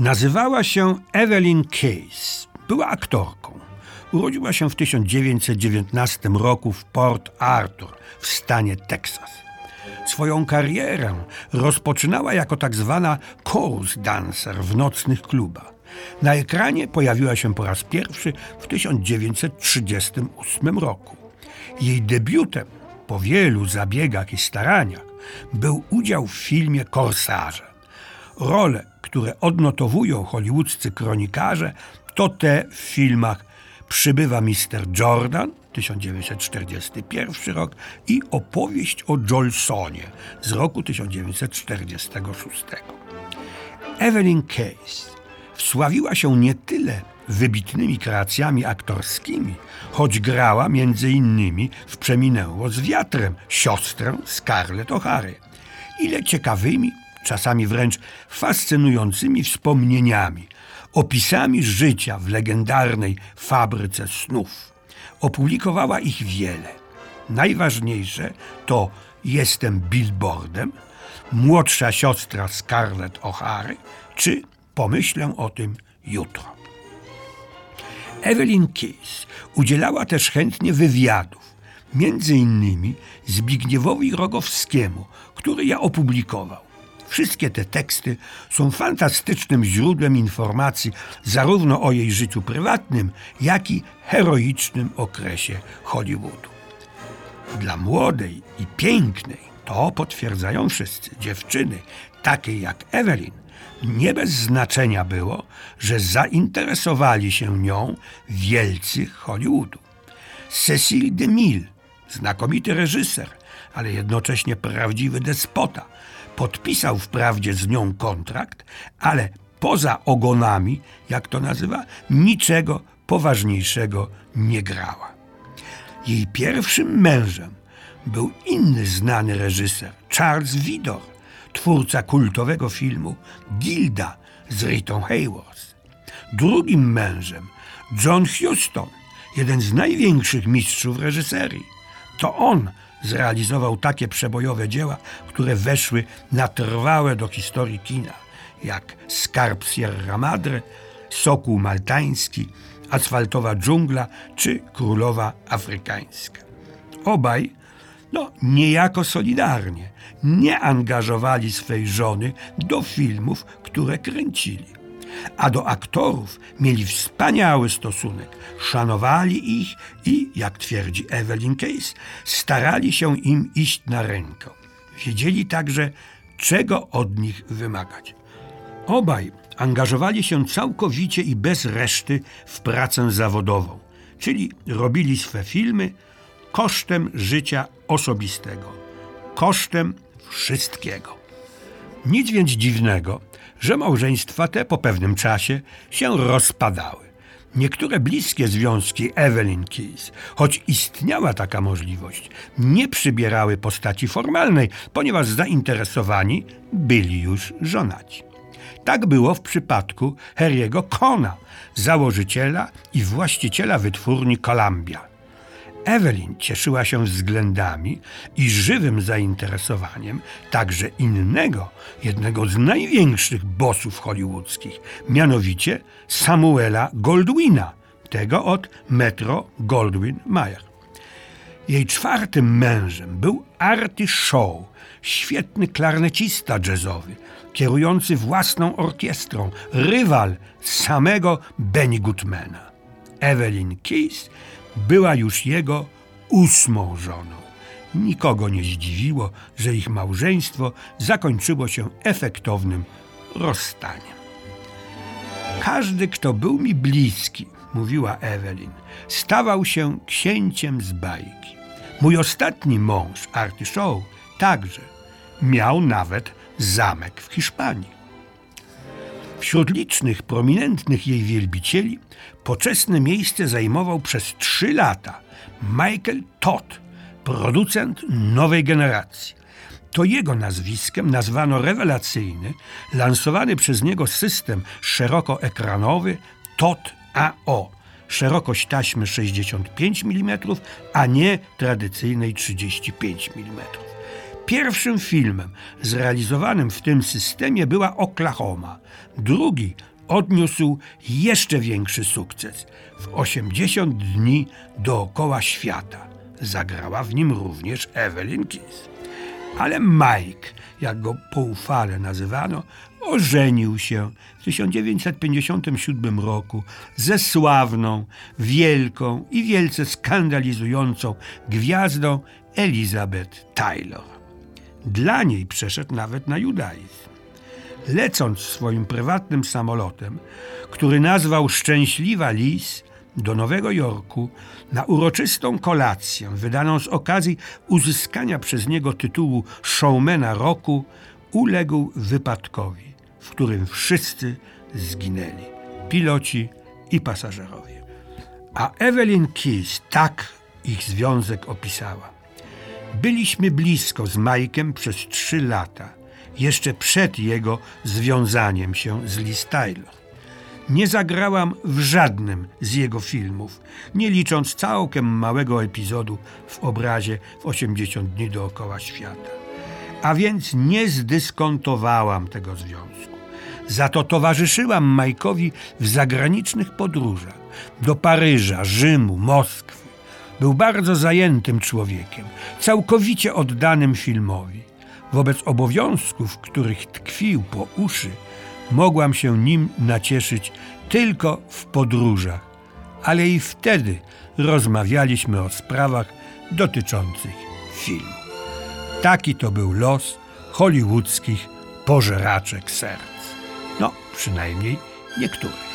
Nazywała się Evelyn Case. Była aktorką. Urodziła się w 1919 roku w Port Arthur w stanie Teksas. Swoją karierę rozpoczynała jako tak zwana chorus dancer w nocnych klubach. Na ekranie pojawiła się po raz pierwszy w 1938 roku. Jej debiutem po wielu zabiegach i staraniach był udział w filmie Korsarze. Role, które odnotowują hollywoodzcy kronikarze, to te w filmach Przybywa Mr. Jordan 1941 rok i opowieść o Jolsonie z roku 1946. Evelyn Case wsławiła się nie tyle wybitnymi kreacjami aktorskimi, choć grała między innymi w Przeminęło z wiatrem siostrę Scarlett O'Hary, ile ciekawymi, czasami wręcz fascynującymi wspomnieniami, opisami życia w legendarnej fabryce snów. Opublikowała ich wiele. Najważniejsze to Jestem Billboardem, Młodsza siostra Scarlett O'Hary czy Pomyślę o tym jutro. Evelyn Case udzielała też chętnie wywiadów, między innymi Zbigniewowi Rogowskiemu, który ja opublikował. Wszystkie te teksty są fantastycznym źródłem informacji zarówno o jej życiu prywatnym, jak i heroicznym okresie Hollywoodu. Dla młodej i pięknej, to potwierdzają wszyscy, dziewczyny, takiej jak Evelyn, nie bez znaczenia było, że zainteresowali się nią wielcy Hollywoodu. Cecil DeMille, znakomity reżyser, ale jednocześnie prawdziwy despota, podpisał wprawdzie z nią kontrakt, ale poza ogonami, jak to nazywa, niczego poważniejszego nie grała. Jej pierwszym mężem był inny znany reżyser, Charles Vidor, twórca kultowego filmu Gilda z Ritą Hayworth. Drugim mężem John Huston, jeden z największych mistrzów reżyserii. To on zrealizował takie przebojowe dzieła, które weszły na trwałe do historii kina, jak Skarb Sierra Madre, Sokół Maltański, Asfaltowa dżungla czy Królowa Afrykańska. Obaj, no niejako solidarnie, nie angażowali swej żony do filmów, które kręcili. A do aktorów mieli wspaniały stosunek, szanowali ich i, jak twierdzi Evelyn Case, starali się im iść na rękę. Wiedzieli także, czego od nich wymagać. Obaj angażowali się całkowicie i bez reszty w pracę zawodową, czyli robili swe filmy kosztem życia osobistego, kosztem wszystkiego. Nic więc dziwnego, że małżeństwa te po pewnym czasie się rozpadały. Niektóre bliskie związki Evelyn Keys, choć istniała taka możliwość, nie przybierały postaci formalnej, ponieważ zainteresowani byli już żonaci. Tak było w przypadku Harry'ego Kona, założyciela i właściciela wytwórni Columbia. Evelyn cieszyła się względami i żywym zainteresowaniem także innego, jednego z największych bossów hollywoodzkich, mianowicie Samuela Goldwina, tego od Metro Goldwyn Mayer. Jej czwartym mężem był Artie Shaw, świetny klarnecista jazzowy, kierujący własną orkiestrą, rywal samego Benny Goodmana. Evelyn Keys była już jego ósmą żoną. Nikogo nie zdziwiło, że ich małżeństwo zakończyło się efektownym rozstaniem. Każdy, kto był mi bliski, mówiła Evelyn, stawał się księciem z bajki. Mój ostatni mąż, Shaw, także. miał nawet zamek w Hiszpanii. Wśród licznych, prominentnych jej wielbicieli poczesne miejsce zajmował przez trzy lata Michael Todd, producent nowej generacji. To jego nazwiskiem nazwano rewelacyjny, lansowany przez niego system szerokoekranowy Todd AO, szerokość taśmy 65 mm, a nie tradycyjnej 35 mm. Pierwszym filmem zrealizowanym w tym systemie była Oklahoma. Drugi odniósł jeszcze większy sukces. W 80 dni dookoła świata. Zagrała w nim również Evelyn Kiss. Ale Mike, jak go poufale nazywano, ożenił się w 1957 roku ze sławną, wielką i wielce skandalizującą gwiazdą Elizabeth Taylor. Dla niej przeszedł nawet na judaizm. Lecąc swoim prywatnym samolotem, który nazwał Szczęśliwa Lis, do Nowego Jorku na uroczystą kolację wydaną z okazji uzyskania przez niego tytułu showmana roku, uległ wypadkowi, w którym wszyscy zginęli piloci i pasażerowie. A Evelyn Kiss tak ich związek opisała. Byliśmy blisko z Majkiem przez trzy lata, jeszcze przed jego związaniem się z Liz Taylor. Nie zagrałam w żadnym z jego filmów, nie licząc całkiem małego epizodu w obrazie w 80 dni dookoła świata. A więc nie zdyskontowałam tego związku. Za to towarzyszyłam Majkowi w zagranicznych podróżach do Paryża, Rzymu, Moskwy. Był bardzo zajętym człowiekiem, całkowicie oddanym filmowi. Wobec obowiązków, których tkwił po uszy, mogłam się nim nacieszyć tylko w podróżach, ale i wtedy rozmawialiśmy o sprawach dotyczących filmu. Taki to był los hollywoodzkich pożeraczek serc. No, przynajmniej niektórych.